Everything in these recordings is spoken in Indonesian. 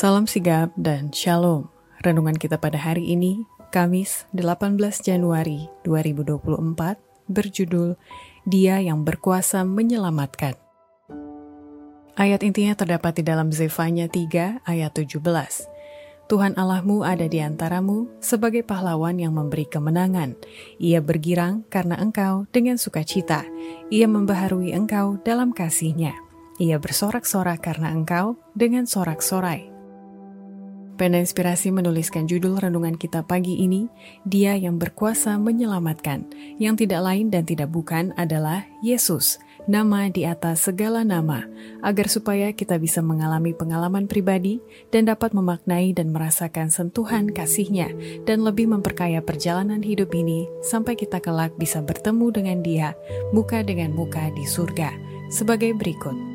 Salam sigap dan shalom. Renungan kita pada hari ini, Kamis 18 Januari 2024, berjudul Dia yang berkuasa menyelamatkan. Ayat intinya terdapat di dalam Zefanya 3 ayat 17. Tuhan Allahmu ada di antaramu sebagai pahlawan yang memberi kemenangan. Ia bergirang karena engkau dengan sukacita. Ia membaharui engkau dalam kasihnya. Ia bersorak-sorak karena engkau dengan sorak-sorai. Pena Inspirasi menuliskan judul renungan kita pagi ini, Dia yang berkuasa menyelamatkan, yang tidak lain dan tidak bukan adalah Yesus, nama di atas segala nama, agar supaya kita bisa mengalami pengalaman pribadi dan dapat memaknai dan merasakan sentuhan kasihnya dan lebih memperkaya perjalanan hidup ini sampai kita kelak bisa bertemu dengan Dia muka dengan muka di surga. Sebagai berikut.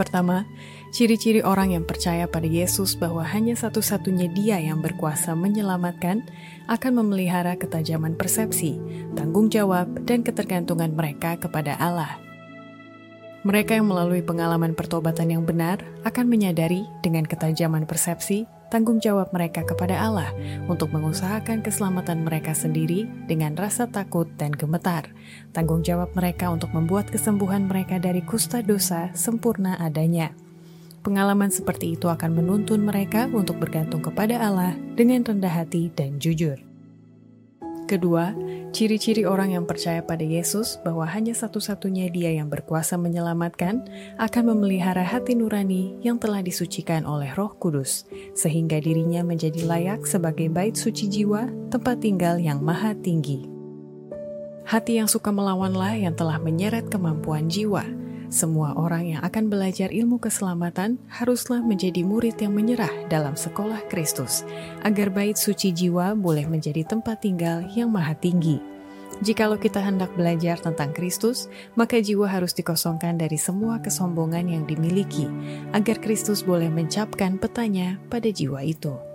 Pertama, ciri-ciri orang yang percaya pada Yesus bahwa hanya satu-satunya Dia yang berkuasa menyelamatkan akan memelihara ketajaman persepsi, tanggung jawab, dan ketergantungan mereka kepada Allah. Mereka yang melalui pengalaman pertobatan yang benar akan menyadari dengan ketajaman persepsi tanggung jawab mereka kepada Allah untuk mengusahakan keselamatan mereka sendiri dengan rasa takut dan gemetar. Tanggung jawab mereka untuk membuat kesembuhan mereka dari kusta dosa sempurna adanya. Pengalaman seperti itu akan menuntun mereka untuk bergantung kepada Allah dengan rendah hati dan jujur. Kedua, ciri-ciri orang yang percaya pada Yesus bahwa hanya satu-satunya Dia yang berkuasa menyelamatkan akan memelihara hati nurani yang telah disucikan oleh Roh Kudus, sehingga dirinya menjadi layak sebagai bait suci jiwa, tempat tinggal yang maha tinggi. Hati yang suka melawanlah yang telah menyeret kemampuan jiwa, semua orang yang akan belajar ilmu keselamatan haruslah menjadi murid yang menyerah dalam sekolah Kristus, agar bait suci jiwa boleh menjadi tempat tinggal yang maha tinggi. Jikalau kita hendak belajar tentang Kristus, maka jiwa harus dikosongkan dari semua kesombongan yang dimiliki, agar Kristus boleh mencapkan petanya pada jiwa itu.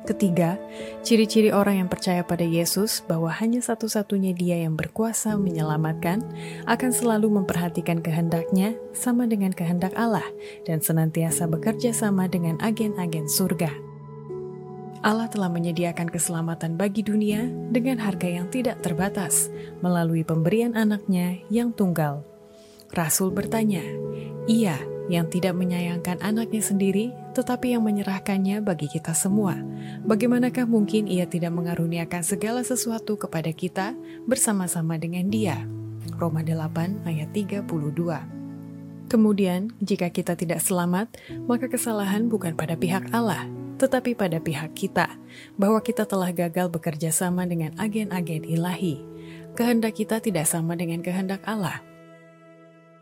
Ketiga, ciri-ciri orang yang percaya pada Yesus bahwa hanya satu-satunya Dia yang berkuasa menyelamatkan akan selalu memperhatikan kehendaknya sama dengan kehendak Allah dan senantiasa bekerja sama dengan agen-agen surga. Allah telah menyediakan keselamatan bagi dunia dengan harga yang tidak terbatas melalui pemberian anaknya yang tunggal. Rasul bertanya, Iya, yang tidak menyayangkan anaknya sendiri, tetapi yang menyerahkannya bagi kita semua. Bagaimanakah mungkin ia tidak mengaruniakan segala sesuatu kepada kita bersama-sama dengan dia? Roma 8 ayat 32 Kemudian, jika kita tidak selamat, maka kesalahan bukan pada pihak Allah, tetapi pada pihak kita, bahwa kita telah gagal bekerja sama dengan agen-agen ilahi. Kehendak kita tidak sama dengan kehendak Allah.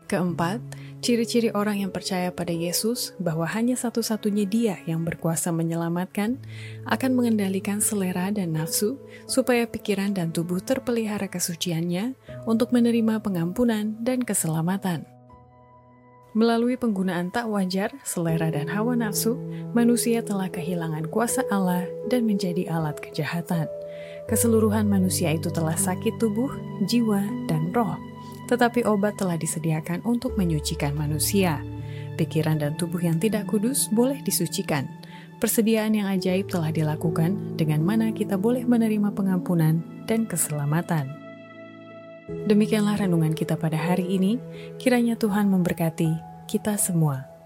Keempat, Ciri-ciri orang yang percaya pada Yesus bahwa hanya satu-satunya Dia yang berkuasa menyelamatkan akan mengendalikan selera dan nafsu supaya pikiran dan tubuh terpelihara kesuciannya untuk menerima pengampunan dan keselamatan. Melalui penggunaan tak wajar, selera dan hawa nafsu, manusia telah kehilangan kuasa Allah dan menjadi alat kejahatan. Keseluruhan manusia itu telah sakit tubuh, jiwa, dan roh tetapi obat telah disediakan untuk menyucikan manusia. Pikiran dan tubuh yang tidak kudus boleh disucikan. Persediaan yang ajaib telah dilakukan, dengan mana kita boleh menerima pengampunan dan keselamatan. Demikianlah renungan kita pada hari ini. Kiranya Tuhan memberkati kita semua.